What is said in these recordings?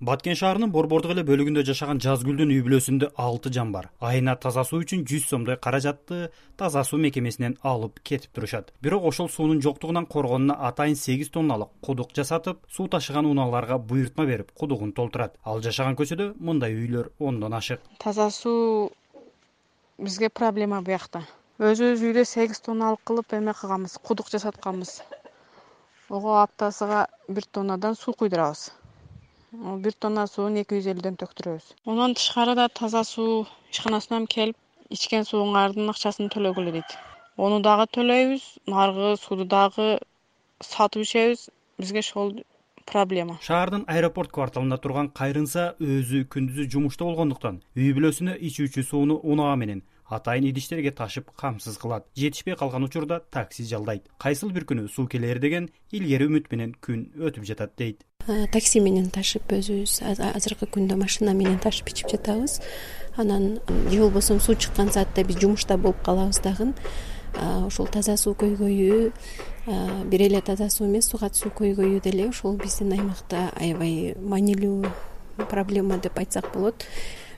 баткен шаарынын борбордук эле бөлүгүндө жашаган жазгүлдүн үй бүлөсүндө алты жан бар. Айына таза суу үчүн жүз сомдой каражатты таза суу мекемесинен алып кетип турушат. Бирок ошол суунун жоктугунан коргонуна атайын сегиз тонналык кудук жасатып суу ташыган унааларга буйртма берип кудугун толтурат. Ал жашаган көчөдө мындай үйлөр ондон ашык. Таза суу бизге проблема биякта өзүбүз үйдө сегиз тонналык кылып эме кылганбыз кудук жасатканбыз. Ого аптасыга бир тоннадан суу куйдурабыз бир тонна сууну эки жүз элүүдөн төктүрөбүз. Андан тышкары да таза суу ишканасынан келип ичкен сууңардын акчасын төлөгүлө дейт. Ону дагы төлөйбүз наркы сууну дагы сатып ичебиз бизге ошол проблема. Шаардын аэропорт кварталында турган кайрынса өзү күндүзү жумушта болгондуктан үй бүлөсүнө ичүүчү сууну унаа менен атайын идиштерге ташып камсыз кылат. Жетишпей калган учурда такси жалдайт. Кайсыл бир күнү суу келер деген илгери үмүт менен күн өтүп жатат дейт такси менен ташып өзүбүз азыркы күндө машина менен ташып ичип жатабыз. Анан же болбосо суу чыккан саатта биз жумушта болуп калабыз дагы. Ушул таза суу көйгөйү бир эле таза суу эмес кат суу көйгөйү деле ушул биздин аймакта аябай маанилүү проблема деп айтсак болот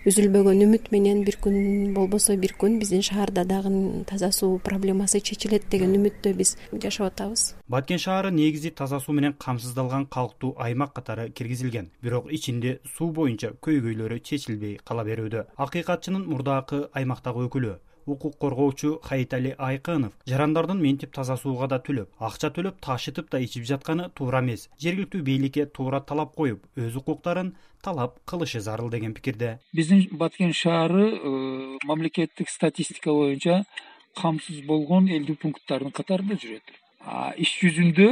үзүлбөгөн үмүт менен бир күн болбосо бир күн биздин шаарда дагы таза суу проблемасы чечилет деген үмүттө биз жашап атабыз. Баткен шаары негизи таза суу менен камсыздалган калктуу аймак катары киргизилген бирок ичинде суу боюнча көйгөйлөрү чечилбей кала берүүдө. Акыйкатчынын мурдакы аймактагы өкүлү укук коргоочу хаитали айкынов. Жарандардын мынтип таза сууга да төлөп акча төлөп ташытып да ичип жатканы туура эмес. Жергиликтүү бийликке туура талап коюп өз укуктарын талап кылышы зарыл деген пикирде. Биздин баткен шаары э, мамлекеттик статистика боюнча камсыз болгон элдүү пункттардын катарында жүрөт. Иш жүзүндө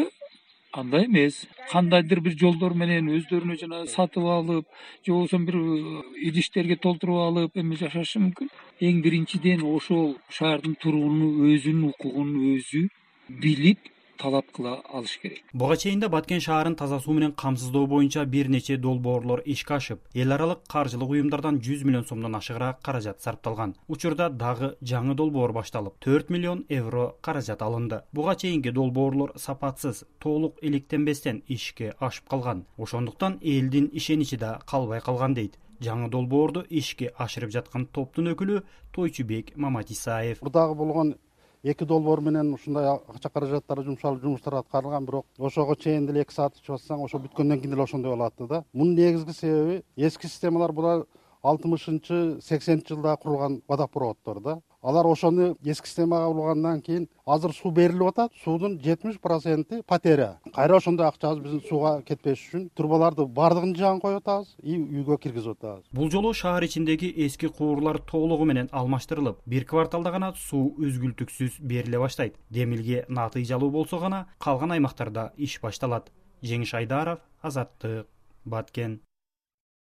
андай эмес. Кандайдыр бир жолдор менен өздөрүнө жанагы сатып алып же болбосо бир э, идиштерге толтуруп алып эме жашашы мүмкүн. Эң биринчиден ошол шаардын тургуну өзүнүн укугун өзү билип талап кыла алыш керек. Буга чейин да баткен шаарын таза суу менен камсыздоо боюнча бир нече долбоорлор ишке ашып эл аралык каржылык уюмдардан жүз миллион сомдон ашыгыраак каражат сарпталган. Учурда дагы жаңы долбоор башталып төрт миллион евро каражат алынды. Буга чейинки долбоорлор сапатсыз толук иликтенбестен ишке ашып калган. Ошондуктан элдин ишеничи да калбай калган дейт. Жаңы долбоорду ишке ашырып жаткан топтун өкүлү тойчубек маматисаев мурдагы болгон эки долбоор менен ушундай акча каражаттары жумшалып жумуштар аткарылган бирок ошого чейин деле эки саат ичип атсаң ошо бүткөндөн кийин деле ошондой болуп атты да. Мунун негизги себеби эски системалар булар алтымышынчы сексенинчи жылдагы курулган водопроводдор да алар ошону эски системага ургандан кийин азыр суу берилип атат суудун жетимиш проценти потеря. Кайра ошондой акчабыз биздин сууга кетпеш үчүн трубаларды баардыгын жаагын коюп атабыз и үйгө киргизип атабыз. Бул жолу шаар ичиндеги эски куурлар толугу менен алмаштырылып бир кварталда гана суу үзгүлтүксүз бериле баштайт. Демилге натыйжалуу болсо гана калган аймактарда иш башталат. Жеңиш айдаров азаттык баткен